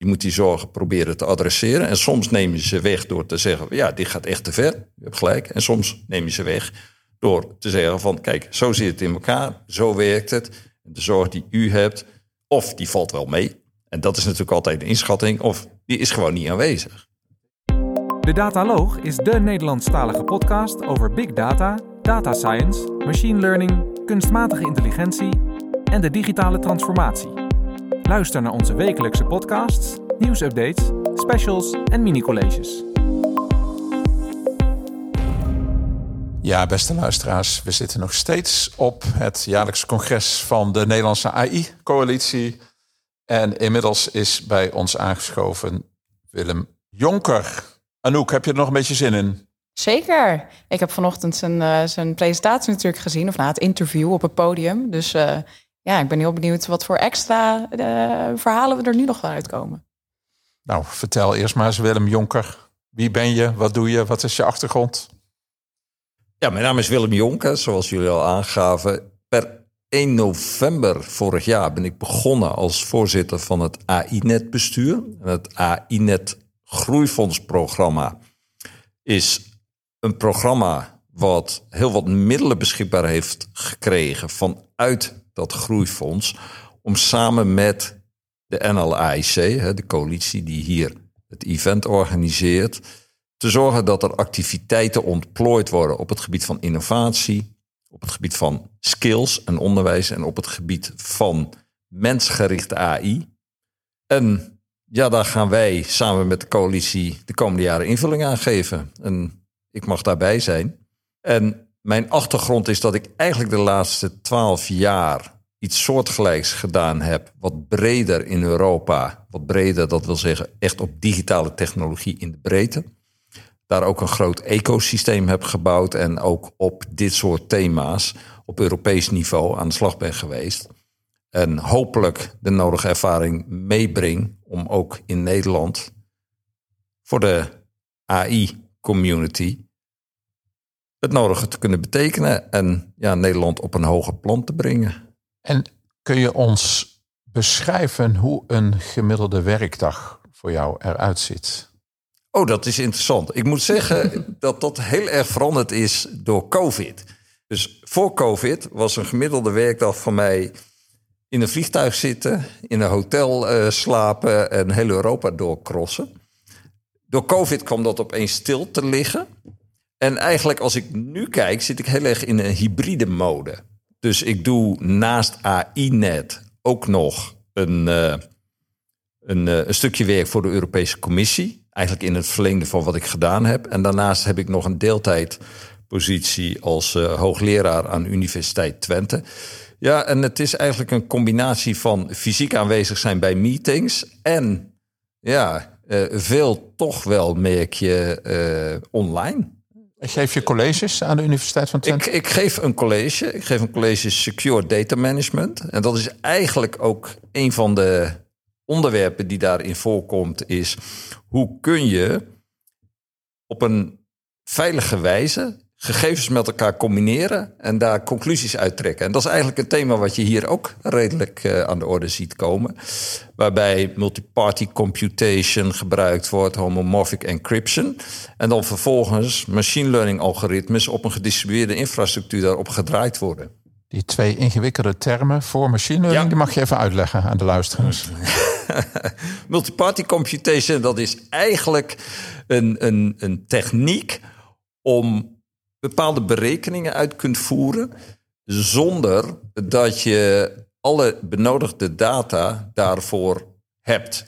Die moet die zorgen proberen te adresseren. En soms neem je ze weg door te zeggen: ja, dit gaat echt te ver. Je hebt gelijk. En soms neem je ze weg door te zeggen: van kijk, zo zit het in elkaar, zo werkt het. De zorg die u hebt, of die valt wel mee. En dat is natuurlijk altijd een inschatting, of die is gewoon niet aanwezig. De Dataloog is de Nederlandstalige podcast over big data, data science, machine learning, kunstmatige intelligentie en de digitale transformatie. Luister naar onze wekelijkse podcasts, nieuwsupdates, specials en mini-colleges. Ja, beste luisteraars, we zitten nog steeds op het jaarlijks congres van de Nederlandse AI-coalitie. En inmiddels is bij ons aangeschoven Willem Jonker. Anouk, heb je er nog een beetje zin in? Zeker. Ik heb vanochtend zijn, uh, zijn presentatie natuurlijk gezien, of na het interview op het podium. Dus uh, ja, ik ben heel benieuwd wat voor extra uh, verhalen we er nu nog wel uitkomen. Nou, vertel eerst maar eens Willem Jonker. Wie ben je? Wat doe je? Wat is je achtergrond? Ja, mijn naam is Willem Jonker, zoals jullie al aangaven. Per 1 november vorig jaar ben ik begonnen als voorzitter van het AI-net bestuur. Het AI-net groeifondsprogramma is een programma wat heel wat middelen beschikbaar heeft gekregen vanuit dat groeifonds. Om samen met de NLAIC, de coalitie die hier het event organiseert, te zorgen dat er activiteiten ontplooid worden op het gebied van innovatie, op het gebied van skills en onderwijs en op het gebied van mensgerichte AI. En ja, daar gaan wij samen met de coalitie de komende jaren invulling aan geven. En ik mag daarbij zijn. En mijn achtergrond is dat ik eigenlijk de laatste twaalf jaar iets soortgelijks gedaan heb, wat breder in Europa. Wat breder, dat wil zeggen echt op digitale technologie in de breedte. Daar ook een groot ecosysteem heb gebouwd en ook op dit soort thema's op Europees niveau aan de slag ben geweest. En hopelijk de nodige ervaring meebreng om ook in Nederland voor de AI-community het nodige te kunnen betekenen en ja, Nederland op een hoger plan te brengen. En kun je ons beschrijven hoe een gemiddelde werkdag voor jou eruit ziet? Oh, dat is interessant. Ik moet zeggen dat dat heel erg veranderd is door COVID. Dus voor COVID was een gemiddelde werkdag voor mij in een vliegtuig zitten, in een hotel uh, slapen en heel Europa doorcrossen. Door COVID kwam dat opeens stil te liggen. En eigenlijk als ik nu kijk, zit ik heel erg in een hybride mode. Dus ik doe naast AI-net ook nog een, uh, een, uh, een, stukje werk voor de Europese Commissie. Eigenlijk in het verlengde van wat ik gedaan heb. En daarnaast heb ik nog een deeltijdpositie als uh, hoogleraar aan Universiteit Twente. Ja, en het is eigenlijk een combinatie van fysiek aanwezig zijn bij meetings en ja, veel toch wel merk je online. Geef je colleges aan de Universiteit van Twente? Ik, ik, geef een college. Ik geef een college Secure Data Management. En dat is eigenlijk ook een van de onderwerpen die daarin voorkomt. Is hoe kun je op een veilige wijze gegevens met elkaar combineren en daar conclusies uittrekken. En dat is eigenlijk een thema wat je hier ook redelijk uh, aan de orde ziet komen. Waarbij multiparty computation gebruikt wordt, homomorphic encryption. En dan vervolgens machine learning algoritmes op een gedistribueerde infrastructuur daarop gedraaid worden. Die twee ingewikkelde termen voor machine learning, ja. die mag je even uitleggen aan de luisteraars. multiparty computation, dat is eigenlijk een, een, een techniek om bepaalde berekeningen uit kunt voeren zonder dat je alle benodigde data daarvoor hebt.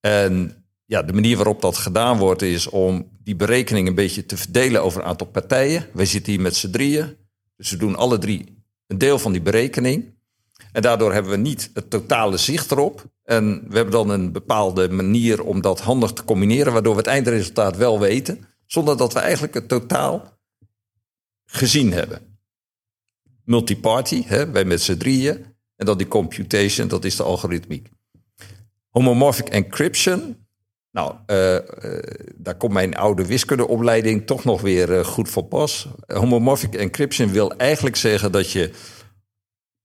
En ja, de manier waarop dat gedaan wordt is om die berekening een beetje te verdelen over een aantal partijen. Wij zitten hier met z'n drieën, dus we doen alle drie een deel van die berekening. En daardoor hebben we niet het totale zicht erop. En we hebben dan een bepaalde manier om dat handig te combineren, waardoor we het eindresultaat wel weten, zonder dat we eigenlijk het totaal gezien hebben. Multiparty, hè, wij met z'n drieën. En dan die computation, dat is de algoritmiek. Homomorphic encryption. Nou, uh, uh, daar komt mijn oude wiskundeopleiding toch nog weer uh, goed voor pas. Homomorphic encryption wil eigenlijk zeggen dat je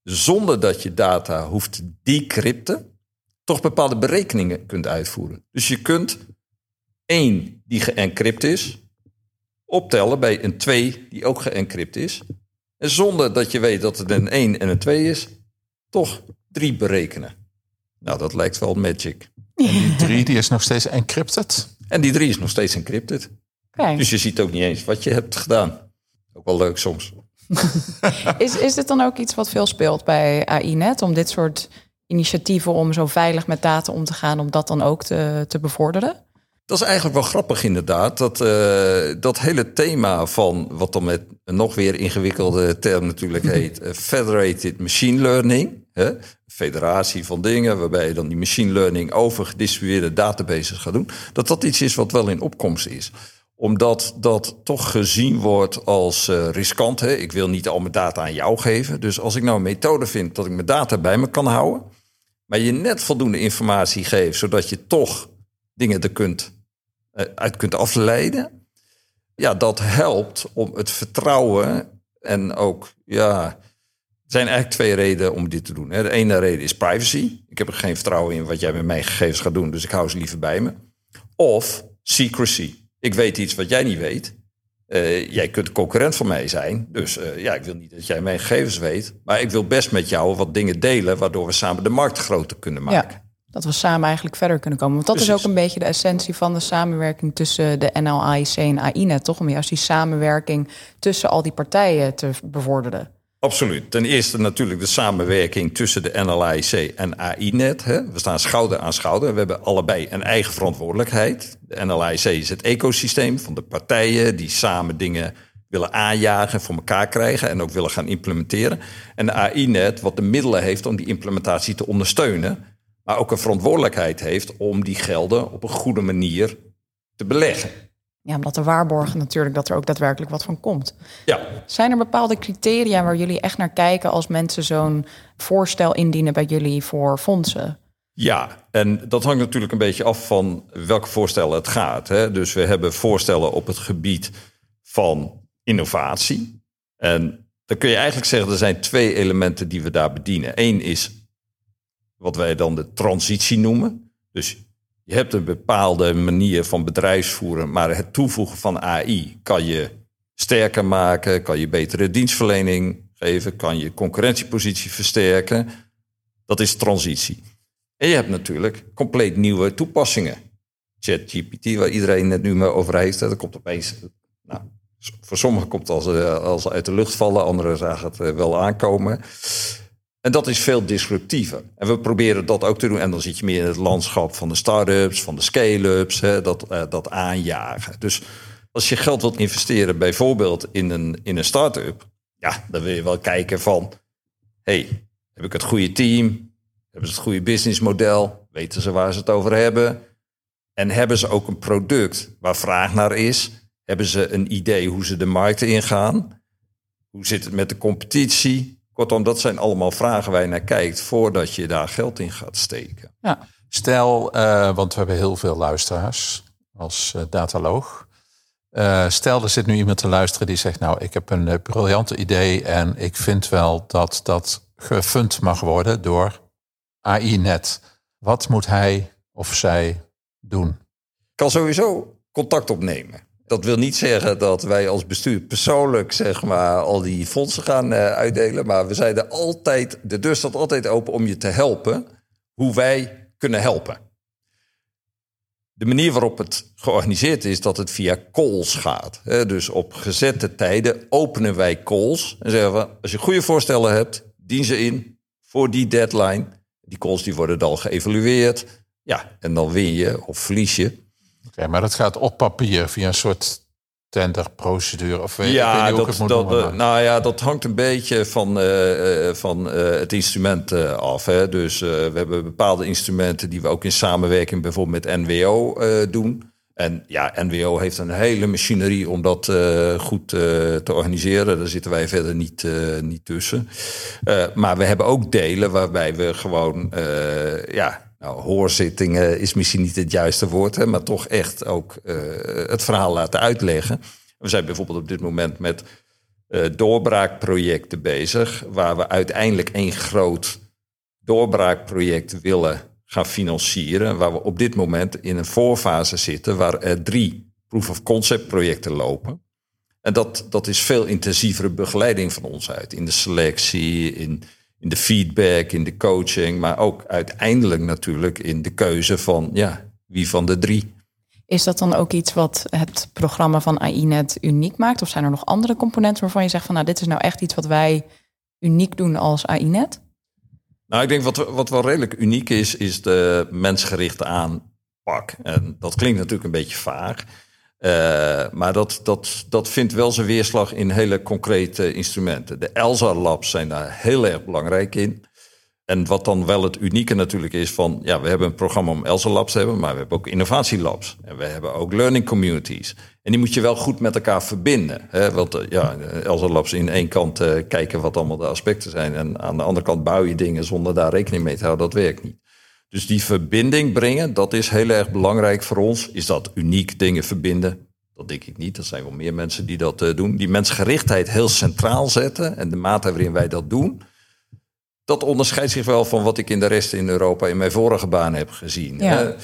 zonder dat je data hoeft te decrypten, toch bepaalde berekeningen kunt uitvoeren. Dus je kunt één die geencrypt is, optellen bij een 2 die ook geencrypt is. En zonder dat je weet dat het een 1 en een 2 is, toch 3 berekenen. Nou, dat lijkt wel magic. Die drie die is nog steeds encrypted. En die 3 is nog steeds encrypted. Kijk. Dus je ziet ook niet eens wat je hebt gedaan. Ook wel leuk soms. Is, is dit dan ook iets wat veel speelt bij AI-net? Om dit soort initiatieven om zo veilig met data om te gaan, om dat dan ook te, te bevorderen? Dat is eigenlijk wel grappig inderdaad. Dat, eh, dat hele thema van wat dan met een nog weer ingewikkelde term natuurlijk heet... eh, Federated Machine Learning. Hè? Federatie van dingen waarbij je dan die machine learning over gedistribueerde databases gaat doen. Dat dat iets is wat wel in opkomst is omdat dat toch gezien wordt als eh, riskant. Hè? Ik wil niet al mijn data aan jou geven. Dus als ik nou een methode vind dat ik mijn data bij me kan houden... maar je net voldoende informatie geeft... zodat je toch dingen er kunt, uit kunt afleiden... ja, dat helpt om het vertrouwen en ook... ja, er zijn eigenlijk twee redenen om dit te doen. Hè. De ene reden is privacy. Ik heb er geen vertrouwen in wat jij met mijn gegevens gaat doen... dus ik hou ze liever bij me. Of secrecy. Ik weet iets wat jij niet weet. Eh, jij kunt concurrent van mij zijn. Dus eh, ja, ik wil niet dat jij mijn gegevens weet. Maar ik wil best met jou wat dingen delen... waardoor we samen de markt groter kunnen maken. Ja, dat we samen eigenlijk verder kunnen komen. Want dat is ook een beetje de essentie van de samenwerking tussen de NLAIC en AINET, toch? Om juist die samenwerking tussen al die partijen te bevorderen. Absoluut. Ten eerste natuurlijk de samenwerking tussen de NLIC en AINet. Hè. We staan schouder aan schouder. We hebben allebei een eigen verantwoordelijkheid. De NLIC is het ecosysteem van de partijen die samen dingen willen aanjagen, voor elkaar krijgen en ook willen gaan implementeren. En de AINet wat de middelen heeft om die implementatie te ondersteunen, maar ook een verantwoordelijkheid heeft om die gelden op een goede manier te beleggen. Ja, omdat te waarborgen natuurlijk dat er ook daadwerkelijk wat van komt. Ja, Zijn er bepaalde criteria waar jullie echt naar kijken als mensen zo'n voorstel indienen bij jullie voor fondsen? Ja, en dat hangt natuurlijk een beetje af van welke voorstellen het gaat. Hè. Dus we hebben voorstellen op het gebied van innovatie. En dan kun je eigenlijk zeggen, er zijn twee elementen die we daar bedienen. Eén is wat wij dan de transitie noemen. Dus je hebt een bepaalde manier van bedrijfsvoeren, maar het toevoegen van AI kan je sterker maken, kan je betere dienstverlening geven, kan je concurrentiepositie versterken. Dat is transitie. En je hebt natuurlijk compleet nieuwe toepassingen. ChatGPT, waar iedereen het nu maar over heeft. Dat komt opeens. Nou, voor sommigen komt het als, eh, als uit de lucht vallen, anderen zagen het eh, wel aankomen. En dat is veel disruptiever. En we proberen dat ook te doen. En dan zit je meer in het landschap van de start-ups, van de scale-ups, dat, eh, dat aanjagen. Dus als je geld wilt investeren, bijvoorbeeld in een, in een start-up, ja, dan wil je wel kijken van, hey, heb ik het goede team? Hebben ze het goede businessmodel? Weten ze waar ze het over hebben? En hebben ze ook een product waar vraag naar is? Hebben ze een idee hoe ze de markt ingaan? Hoe zit het met de competitie? Kortom, dat zijn allemaal vragen waar je naar kijkt voordat je daar geld in gaat steken. Ja. Stel, eh, want we hebben heel veel luisteraars als eh, dataloog. Eh, stel, er zit nu iemand te luisteren die zegt... nou, ik heb een briljante idee en ik vind wel dat dat gefund mag worden door AI-net. Wat moet hij of zij doen? kan sowieso contact opnemen. Dat wil niet zeggen dat wij als bestuur persoonlijk zeg maar, al die fondsen gaan eh, uitdelen. Maar we zijn er altijd, de deur staat altijd open om je te helpen hoe wij kunnen helpen. De manier waarop het georganiseerd is, dat het via calls gaat. Dus op gezette tijden openen wij calls en zeggen we, als je goede voorstellen hebt, dien ze in voor die deadline. Die calls die worden dan geëvalueerd. Ja, en dan win je of verlies je. Oké, maar dat gaat op papier via een soort tenderprocedure. Of weet- ik weet Ja, niet ik dat, het moet dat, noemen, eh, nou ja, dat hangt een beetje van, eh, eh, van het instrument af. Hè. Dus we hebben bepaalde instrumenten die we ook in samenwerking bijvoorbeeld met NWO doen. En ja, NWO heeft een hele machinerie om dat goed te organiseren. Daar zitten wij verder niet, niet tussen. Maar we hebben ook delen waarbij we gewoon, ja, nou, hoorzittingen is misschien niet het juiste woord, hè, maar toch echt ook eh, het verhaal laten uitleggen. We zijn bijvoorbeeld op dit moment met eh, doorbraakprojecten bezig, waar we uiteindelijk één groot doorbraakproject willen gaan financieren. Waar we op dit moment in een voorfase zitten, waar er drie proof of concept projecten lopen. En dat, dat is veel intensievere begeleiding van ons uit. In de selectie, in, in de feedback, in de coaching. Maar ook uiteindelijk natuurlijk in de keuze van ja, wie van de drie. Is dat dan ook iets wat het programma van AINet uniek maakt? Of zijn er nog andere componenten waarvan je zegt van nou dit is nou echt iets wat wij uniek doen als AINet? Nou, ik denk wat, wat wel redelijk uniek is, is de mensgerichte aanpak. En dat klinkt natuurlijk een beetje vaag. Uh, maar dat, dat, dat vindt wel zijn weerslag in hele concrete instrumenten. De ELSA Labs zijn daar heel erg belangrijk in. En wat dan wel het unieke natuurlijk is van, ja, we hebben een programma om ELSA Labs te hebben, maar we hebben ook innovatielabs. En we hebben ook learning communities. En die moet je wel goed met elkaar verbinden. Hè? Want uh, ja, ELSA Labs in één kant uh, kijken wat allemaal de aspecten zijn. En aan de andere kant bouw je dingen zonder daar rekening mee te houden. Dat werkt niet. Dus die verbinding brengen, dat is heel erg belangrijk voor ons. Is dat uniek dingen verbinden? Dat denk ik niet. Er zijn wel meer mensen die dat uh, doen. Die mensgerichtheid heel centraal zetten en de mate waarin wij dat doen. Dat onderscheidt zich wel van wat ik in de rest in Europa in mijn vorige baan heb gezien. Ja.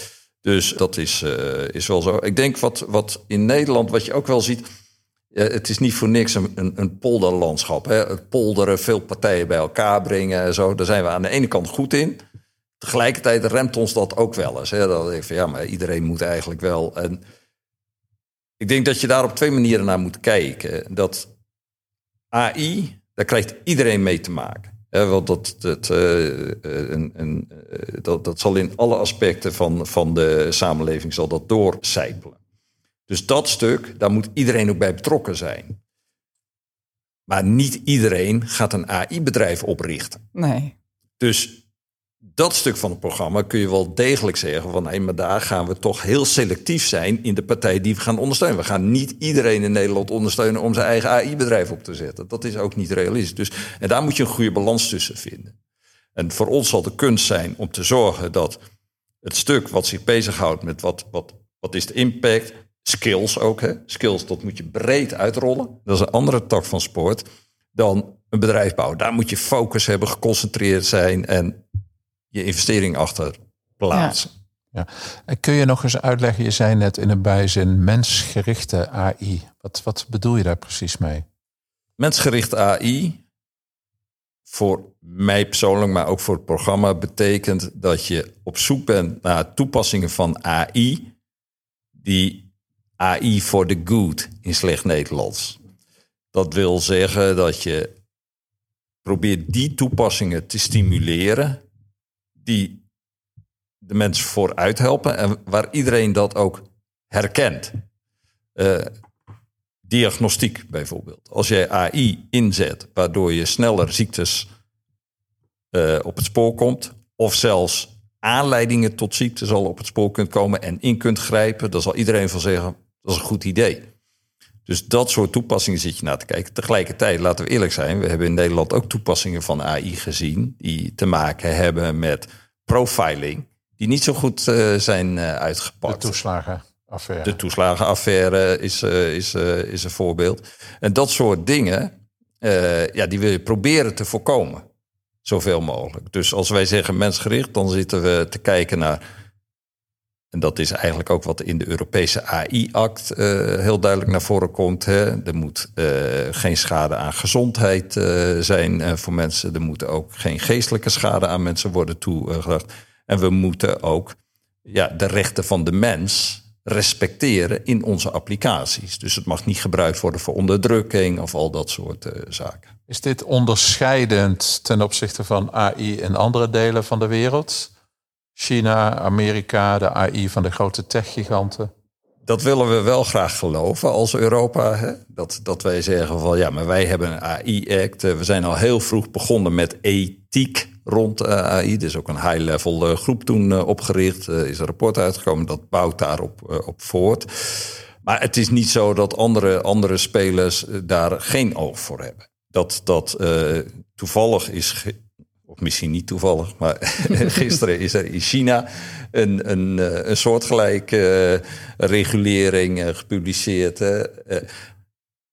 Dus dat is, uh, is wel zo. Ik denk wat, wat in Nederland, wat je ook wel ziet. het is niet voor niks een, een, een polderlandschap. Hè? Het polderen, veel partijen bij elkaar brengen en zo. Daar zijn we aan de ene kant goed in. Tegelijkertijd remt ons dat ook wel eens. Hè? Dat ik van ja, maar iedereen moet eigenlijk wel. En ik denk dat je daar op twee manieren naar moet kijken. Dat AI, daar krijgt iedereen mee te maken. Want dat, dat, uh, een, een, dat, dat zal in alle aspecten van, van de samenleving zal dat doorcijpelen. Dus dat stuk, daar moet iedereen ook bij betrokken zijn. Maar niet iedereen gaat een AI-bedrijf oprichten. Nee. Dus dat stuk van het programma kun je wel degelijk zeggen van hé, maar daar gaan we toch heel selectief zijn in de partij die we gaan ondersteunen. We gaan niet iedereen in Nederland ondersteunen om zijn eigen AI-bedrijf op te zetten. Dat is ook niet realistisch. Dus, en daar moet je een goede balans tussen vinden. En voor ons zal de kunst zijn om te zorgen dat het stuk wat zich bezighoudt met wat, wat, wat is de impact, skills ook. Hè? Skills, dat moet je breed uitrollen. Dat is een andere tak van sport dan een bedrijf bouwen. Daar moet je focus hebben, geconcentreerd zijn en je investering achter plaatsen. Ja. En kun je nog eens uitleggen, je zei net in een bijzin mensgerichte AI. Wat, wat bedoel je daar precies mee? Mensgerichte AI, voor mij persoonlijk, maar ook voor het programma, betekent dat je op zoek bent naar toepassingen van AI die AI for the good in slecht Nederlands. Dat wil zeggen dat je probeert die toepassingen te stimuleren die de mensen vooruit helpen en waar iedereen dat ook herkent. Uh, diagnostiek bijvoorbeeld. Als jij AI inzet, waardoor je sneller ziektes uh, op het spoor komt, of zelfs aanleidingen tot ziektes al op het spoor kunt komen en in kunt grijpen, dan zal iedereen van zeggen dat is een goed idee. Dus dat soort toepassingen zit je naar te kijken. Tegelijkertijd, laten we eerlijk zijn, we hebben in Nederland ook toepassingen van AI gezien die te maken hebben met profiling, die niet zo goed uh, zijn uh, uitgepakt. De toeslagenaffaire. De toeslagenaffaire is, uh, is, is een voorbeeld. En dat soort dingen, ja, die wil je proberen te voorkomen. Zoveel mogelijk. Dus als wij zeggen mensgericht, dan zitten we te kijken naar en dat is eigenlijk ook wat in de Europese AI-act uh, heel duidelijk naar voren komt. Hè. Er moet uh, geen schade aan gezondheid uh, zijn voor mensen. Er moet ook geen geestelijke schade aan mensen worden toegebracht. En we moeten ook ja, de rechten van de mens respecteren in onze applicaties. Dus het mag niet gebruikt worden voor onderdrukking of al dat soort zaken. Is dit onderscheidend ten opzichte van AI in andere delen van de wereld? China, Amerika, de AI van de grote techgiganten? Dat willen we wel graag geloven als Europa. Hè? Dat, dat wij zeggen van ja, maar wij hebben een AI-act. We zijn al heel vroeg begonnen met ethiek rond eh, AI. Er is ook een high-level eh, groep toen eh, opgericht. Er is een rapport uitgekomen dat bouwt daarop op voort. Maar het is niet zo dat andere, andere spelers daar geen oog voor hebben. Dat, dat toevallig is misschien niet toevallig, maar gisteren is er in China een, een, eh, een soortgelijke uh, regulering uh, gepubliceerd.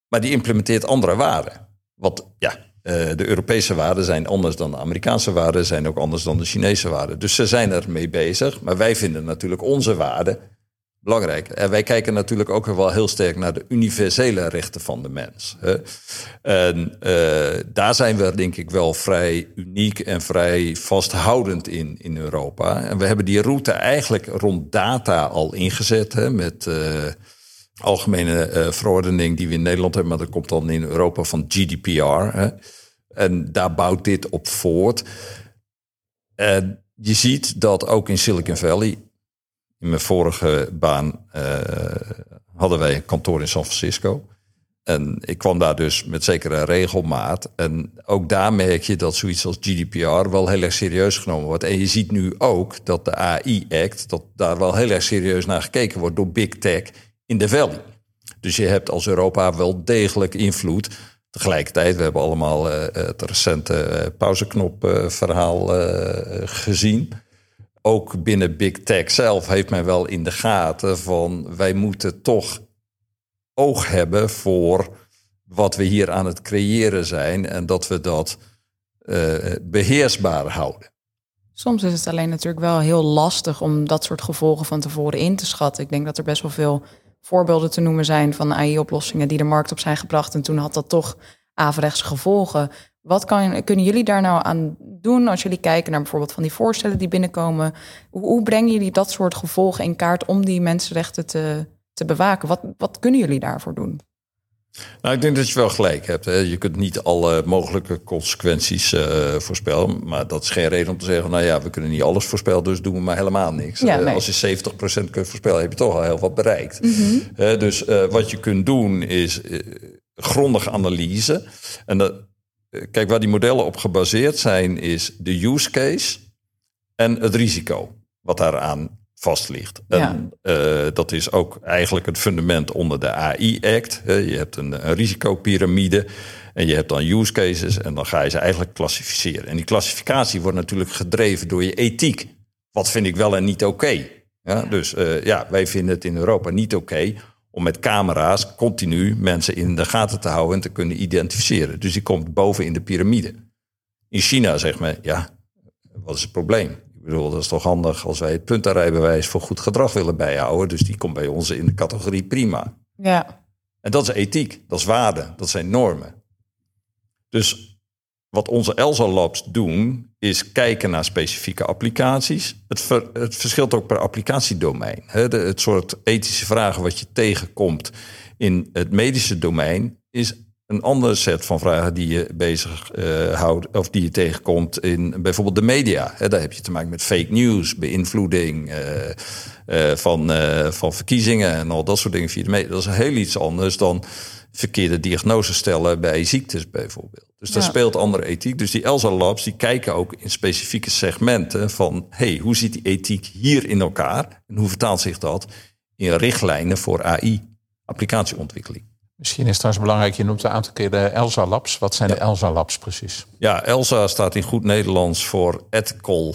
maar die implementeert andere waarden. Wat ja, de Europese waarden zijn anders dan de Amerikaanse waarden, zijn ook anders dan de Chinese waarden. Dus ze zijn ermee bezig, maar wij vinden natuurlijk onze waarden belangrijk. En wij kijken natuurlijk ook wel heel sterk naar de universele rechten van de mens. En uh, daar zijn we denk ik wel vrij uniek en vrij vasthoudend in in Europa. En we hebben die route eigenlijk rond data al ingezet hè, met uh, algemene uh, verordening die we in Nederland hebben, maar dat komt dan in Europa van GDPR. Hè. En daar bouwt dit op voort. En je ziet dat ook in Silicon Valley in mijn vorige baan uh, hadden wij een kantoor in San Francisco. En ik kwam daar dus met zekere regelmaat. En ook daar merk je dat zoiets als GDPR wel heel erg serieus genomen wordt. En je ziet nu ook dat de AI-act, dat daar wel heel erg serieus naar gekeken wordt door Big Tech in de Valley. Dus je hebt als Europa wel degelijk invloed. Tegelijkertijd, we hebben allemaal uh, het recente uh, pauzeknop verhaal gezien ook binnen Big Tech zelf heeft men wel in de gaten van wij moeten toch oog hebben voor wat we hier aan het creëren zijn en dat we dat uh, beheersbaar houden. Soms is het alleen natuurlijk wel heel lastig om dat soort gevolgen van tevoren in te schatten. Ik denk dat er best wel veel voorbeelden te noemen zijn van AI-oplossingen die de markt op zijn gebracht. En toen had dat toch averechts gevolgen. Wat kan, kunnen jullie daar nou aan doen als jullie kijken naar bijvoorbeeld van die voorstellen die binnenkomen? Hoe, hoe brengen jullie dat soort gevolgen in kaart om die mensenrechten te, te bewaken? Wat, wat kunnen jullie daarvoor doen? Nou, ik denk dat je wel gelijk hebt. Hè. Je kunt niet alle mogelijke consequenties uh, voorspellen. Maar dat is geen reden om te zeggen: nou ja, we kunnen niet alles voorspellen, dus doen we maar helemaal niks. Ja, nee. Als je 70% kunt voorspellen, heb je toch al heel wat bereikt. Mm -hmm. dus wat je kunt doen is grondige analyse. En dat kijk, waar die modellen op gebaseerd zijn, is de use case en het risico wat daaraan vast ligt. En uh, dat is ook eigenlijk het fundament onder de AI-act. Je hebt een, een risicopyramide en je hebt dan use cases en dan ga je ze eigenlijk klassificeren. En die klassificatie wordt natuurlijk gedreven door je ethiek. Wat vind ik wel en niet oké? Okay? Ja, dus uh, ja, wij vinden het in Europa niet oké okay om met camera's continu mensen in de gaten te houden en te kunnen identificeren. Dus die komt boven in de piramide. In China zegt men, ja, wat is het probleem? Ik bedoel, dat is toch handig als wij het puntenrijbewijs voor goed gedrag willen bijhouden. Dus die komt bij ons in de categorie prima. Ja. En dat is ethiek, dat is waarde, dat zijn normen. Dus wat onze Elsa Labs doen, is kijken naar specifieke applicaties. Het, het verschilt ook per applicatiedomein. De, het soort ethische vragen wat je tegenkomt in het medische domein, is een andere set van vragen die je bezig uh, houdt, of die je tegenkomt in bijvoorbeeld de media. daar heb je te maken met fake news, beïnvloeding uh, uh, van, van verkiezingen en al dat soort dingen via de media. Dat is heel iets anders dan verkeerde diagnoses stellen bij ziektes bijvoorbeeld. Dus daar speelt andere ethiek. Dus die ELSA Labs die kijken ook in specifieke segmenten van... hey, hoe zit die ethiek hier in elkaar? En hoe vertaalt zich dat in richtlijnen voor AI, applicatieontwikkeling? Misschien is het trouwens belangrijk, je noemt een aantal keer de ELSA Labs. Wat zijn de ELSA Labs precies? Ja, ELSA staat in goed Nederlands voor Ethical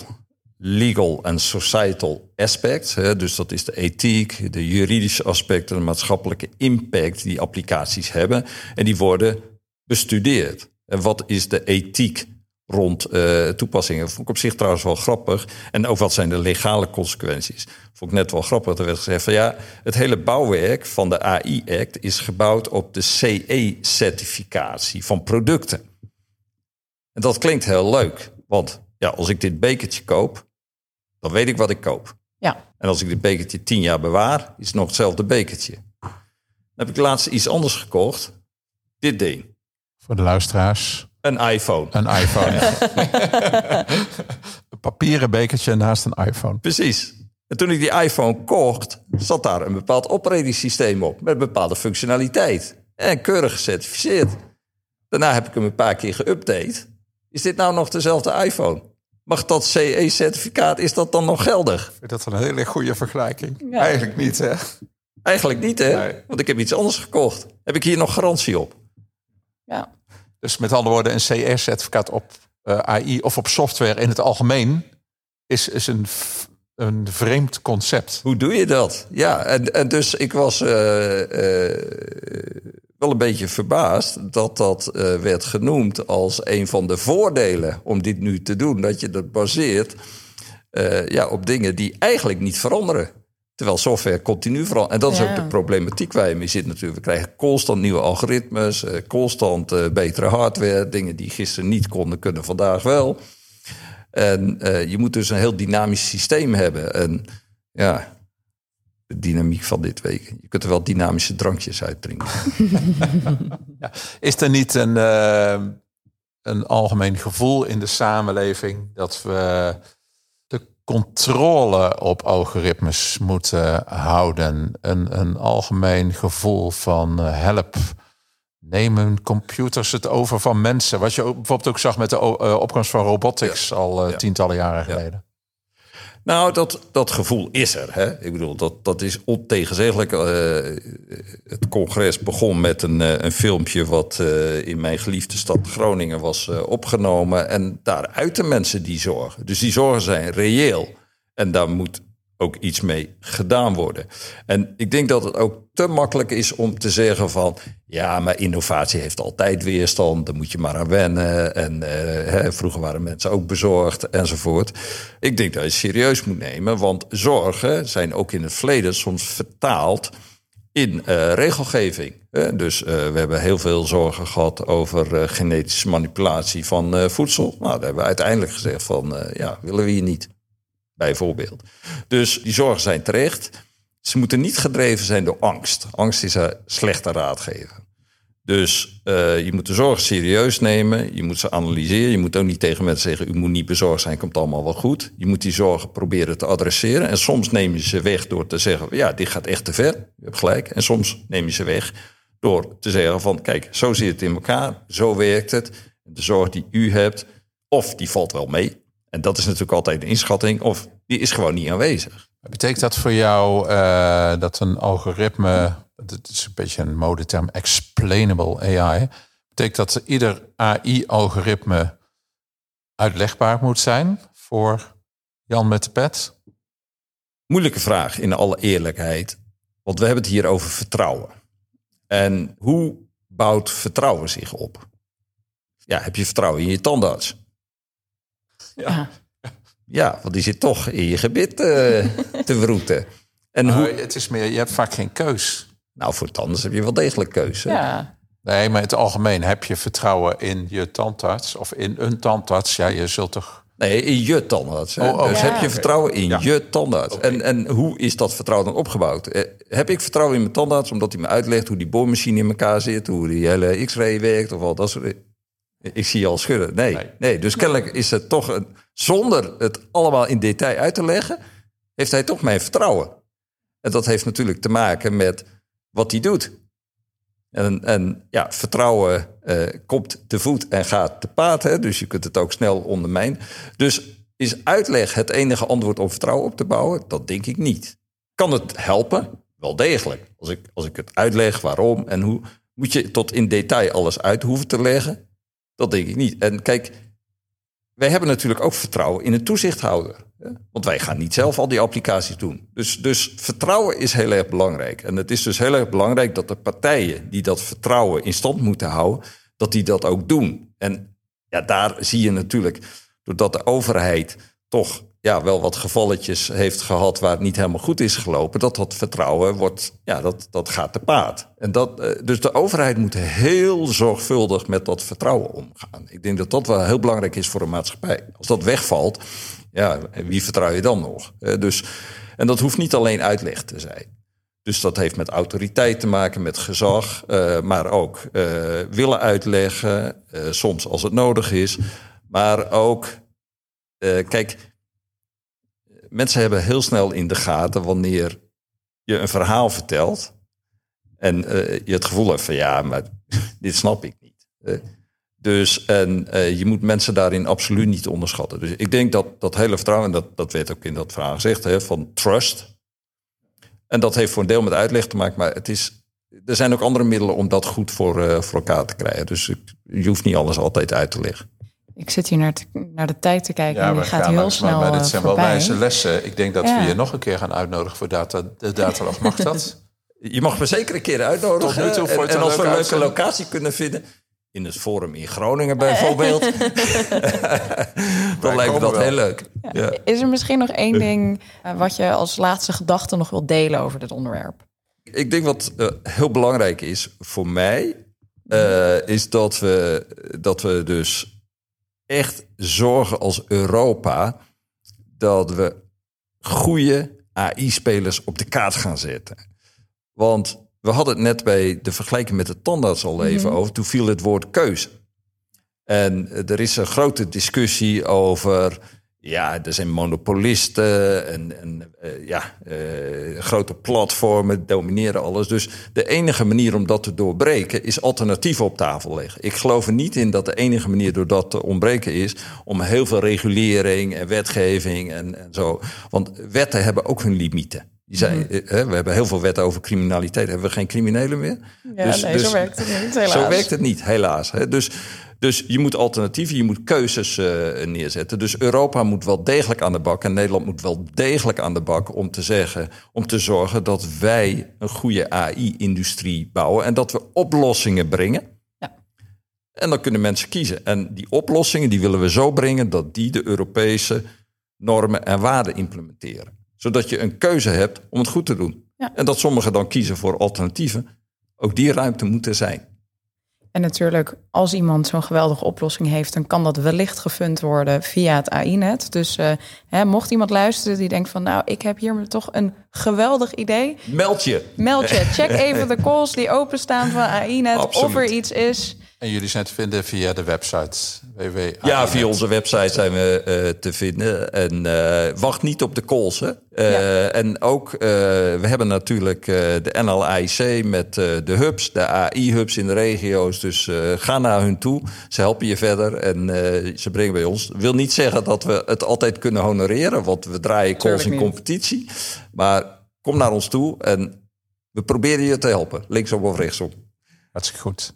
legal en societal aspects. Dus dat is de ethiek, de juridische aspecten, de maatschappelijke impact die applicaties hebben. En die worden bestudeerd. En wat is de ethiek rond uh, toepassingen? Vond ik op zich trouwens wel grappig. En ook wat zijn de legale consequenties? Vond ik net wel grappig. Er werd gezegd van ja, het hele bouwwerk van de AI-act is gebouwd op de CE-certificatie van producten. En dat klinkt heel leuk, want ja, als ik dit bekertje koop, dan weet ik wat ik koop. Ja. En als ik dit bekertje tien jaar bewaar, is het nog hetzelfde bekertje. Dan heb ik laatst iets anders gekocht. Dit ding. Voor de luisteraars. Een iPhone. Een iPhone. een papieren bekertje naast een iPhone. Precies. En toen ik die iPhone kocht, zat daar een bepaald operatingssysteem op. Met bepaalde functionaliteit. En keurig gecertificeerd. Daarna heb ik hem een paar keer geüpdate. Is dit nou nog dezelfde iPhone? Mag dat CE-certificaat, is dat dan nog geldig? Ik vind dat een hele goede vergelijking. Eigenlijk niet, hè? Eigenlijk niet, hè? Want ik heb iets anders gekocht. Heb ik hier nog garantie op? Ja. Dus met andere woorden, een CE-certificaat op eh, AI of op software in het algemeen is, is een, een vreemd concept. Hoe doe je dat? Ja, en, en dus ik was uh, uh, wel een beetje verbaasd dat dat eh, werd genoemd als een van de voordelen om dit nu te doen. Dat je dat baseert eh, ja, op dingen die eigenlijk niet veranderen. Terwijl software continu verandert. En dat is Ja. ook de problematiek waar je mee zit natuurlijk. We krijgen constant nieuwe algoritmes, eh, constant eh, betere hardware. Dingen die gisteren niet konden, kunnen vandaag wel. En eh, je moet dus een heel dynamisch systeem hebben. En ja, de dynamiek van dit week. Je kunt er wel dynamische drankjes uit drinken. Is er niet een, een algemeen gevoel in de samenleving dat we controle op algoritmes moeten houden? Een, een algemeen gevoel van eh, help. Nemen computers het over van mensen? Wat je ook, bijvoorbeeld ook zag met de eh, opkomst van robotics al eh, Ja. tientallen jaren Ja. geleden. Nou, dat, dat gevoel is er. Hè? Ik bedoel, dat, dat is ontegenzeggelijk. Eh, het congres begon met een, eh, een filmpje wat eh, in mijn geliefde stad Groningen was opgenomen. En daar uiten mensen die zorgen. Dus die zorgen zijn reëel. En daar moet ook iets mee gedaan worden. En ik denk dat het ook te makkelijk is om te zeggen van... ja, maar innovatie heeft altijd weerstand, daar moet je maar aan wennen. En eh, vroeger waren mensen ook bezorgd enzovoort. Ik denk dat je het serieus moet nemen, want zorgen zijn ook in het verleden soms vertaald in eh, regelgeving. dus eh, we hebben heel veel zorgen gehad over genetische manipulatie van voedsel. Nou, daar hebben we uiteindelijk gezegd van, ja, willen we hier niet bijvoorbeeld. Dus die zorgen zijn terecht. Ze moeten niet gedreven zijn door angst. Angst is een slechte raadgever. Dus eh, je moet de zorgen serieus nemen. Je moet ze analyseren. Je moet ook niet tegen mensen zeggen: U moet niet bezorgd zijn, komt allemaal wel goed. Je moet die zorgen proberen te adresseren. En soms neem je ze weg door te zeggen: Ja, dit gaat echt te ver. Je hebt gelijk. En soms neem je ze weg door te zeggen: van, Kijk, zo zit het in elkaar. Zo werkt het. De zorg die u hebt, of die valt wel mee. En dat is natuurlijk altijd een inschatting. Of die is gewoon niet aanwezig. Betekent dat voor jou eh, dat een algoritme, dat is een beetje een modeterm, explainable AI, betekent dat ieder AI-algoritme uitlegbaar moet zijn voor Jan met de pet? Moeilijke vraag in alle eerlijkheid. Want we hebben het hier over vertrouwen. En hoe bouwt vertrouwen zich op? Ja, heb je vertrouwen in je tandarts? Ja. Ja, want die zit toch in je gebit eh, te wroeten. En hoe, het is meer, je hebt vaak geen keus. nou, voor tandarts heb je wel degelijk keuze. ja. Nee, maar in het algemeen heb je vertrouwen in je tandarts of in een tandarts. Ja, je zult toch. Nee, in je tandarts. hè. Oh, oh, dus ja. heb je vertrouwen in Ja. je tandarts. En, en hoe is dat vertrouwen dan opgebouwd? Eh, heb ik vertrouwen in mijn tandarts omdat hij me uitlegt hoe die boormachine in elkaar zit, hoe die hele X-ray werkt of al dat soort Ik zie je al schudden. Nee, Nee. nee. dus kennelijk is het toch een, zonder het allemaal in detail uit te leggen, heeft hij toch mijn vertrouwen. En dat heeft natuurlijk te maken met wat hij doet. En, en ja, vertrouwen eh, komt te voet en gaat te paard. Hè? Dus je kunt het ook snel ondermijnen. Dus is uitleg het enige antwoord om vertrouwen op te bouwen? Dat denk ik niet. Kan het helpen? Wel degelijk. Als ik, als ik het uitleg waarom en hoe, moet je tot in detail alles uit hoeven te leggen? Dat denk ik niet. En kijk, wij hebben natuurlijk ook vertrouwen in een toezichthouder. Want wij gaan niet zelf al die applicaties doen. Dus, dus vertrouwen is heel erg belangrijk. En het is dus heel erg belangrijk dat de partijen die dat vertrouwen in stand moeten houden, dat die dat ook doen. En ja, daar zie je natuurlijk, doordat de overheid toch ja, wel wat gevalletjes heeft gehad waar het niet helemaal goed is gelopen, dat dat vertrouwen wordt, ja, dat, dat gaat te paard. En dat, eh, dus de overheid moet heel zorgvuldig met dat vertrouwen omgaan. Ik denk dat dat wel heel belangrijk is voor een maatschappij. Als dat wegvalt, ja, wie vertrouw je dan nog? Eh, Dus, en dat hoeft niet alleen uitleg te zijn. Dus dat heeft met autoriteit te maken, met gezag, eh, maar ook willen uitleggen, soms als het nodig is. Maar ook, kijk, mensen hebben heel snel in de gaten wanneer je een verhaal vertelt en eh, je het gevoel hebt van ja, maar dit snap ik niet. Dus en eh, je moet mensen daarin absoluut niet onderschatten. Dus ik denk dat dat hele vertrouwen, en dat, dat werd ook in dat verhaal gezegd, hè, van trust. En dat heeft voor een deel met uitleg te maken, maar het is, er zijn ook andere middelen om dat goed voor, eh, voor elkaar te krijgen. Dus je hoeft niet alles altijd uit te leggen. Ik zit hier naar, te- naar de tijd te kijken en die we gaat gaan heel langs, snel Maar dit eh, zijn wel wijze lessen. Ik denk dat Ja. we je nog een keer gaan uitnodigen voor data, de datalog. Mag dat? Je mag me zeker een keer uitnodigen. Tot nu toe vond je het en, als we een leuke locatie kunnen vinden... in het Forum in Groningen bijvoorbeeld... dan lijkt me dat wel. heel leuk. Ja. Is er misschien nog één ding eh, wat je als laatste gedachte nog wilt delen over dit onderwerp? Ik denk wat eh, heel belangrijk is voor mij... eh, is dat we, dat we dus echt zorgen als Europa... dat we goede AI-spelers op de kaart gaan zetten. Want we hadden het net bij de vergelijking met de tandarts al even over. Toen viel het woord keuze. En eh, er is een grote discussie over. Ja, er zijn monopolisten en, en eh, ja, eh, grote platformen domineren alles. Dus de enige manier om dat te doorbreken is alternatieven op tafel leggen. Ik geloof er niet in dat de enige manier door dat te ontbreken is om heel veel regulering en wetgeving en, en zo. Want wetten hebben ook hun limieten. Die zijn, eh, hè, we hebben heel veel wetten over criminaliteit. Hebben we geen criminelen meer? Ja, Dus- nee, dus- zo werkt het niet, helaas. Zo werkt het niet, helaas. Dus, dus je moet alternatieven, je moet keuzes eh, neerzetten. Dus Europa moet wel degelijk aan de bak en Nederland moet wel degelijk aan de bak om te zeggen, om te zorgen dat wij een goede AI-industrie bouwen en dat we oplossingen brengen. Ja. En dan kunnen mensen kiezen. En die oplossingen die willen we zo brengen dat die de Europese normen en waarden implementeren. Zodat je een keuze hebt om het goed te doen. Ja. En dat sommigen dan kiezen voor alternatieven. Ook die ruimte moet er zijn. En natuurlijk, als iemand zo'n geweldige oplossing heeft, dan kan dat wellicht gefund worden via het AI-net. Dus eh, hè, mocht iemand luisteren die denkt van, nou, ik heb hier toch een geweldig idee, Meld je. meld je. Check even de calls die openstaan van AI-net, of er iets is. En jullie zijn te vinden via de website www. Ja, via onze website zijn we eh, te vinden. En eh, wacht niet op de calls. Hè. Eh, Ja. En ook, eh, we hebben natuurlijk eh, de NLIC met eh, de hubs, de AI-hubs in de regio's. Dus eh, ga naar hun toe. Ze helpen je verder en eh, ze brengen bij ons. wil niet zeggen dat we het altijd kunnen honoreren, want we draaien calls in niet. competitie. Maar kom naar ons toe en we proberen je te helpen, linksom of rechtsom. Hartstikke goed.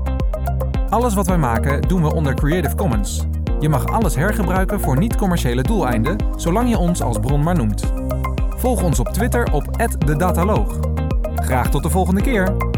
Alles wat wij maken doen we onder Creative Commons. Je mag alles hergebruiken voor niet-commerciële doeleinden, zolang je ons als bron maar noemt. Volg ons op Twitter op @dedataloog. Graag tot de volgende keer.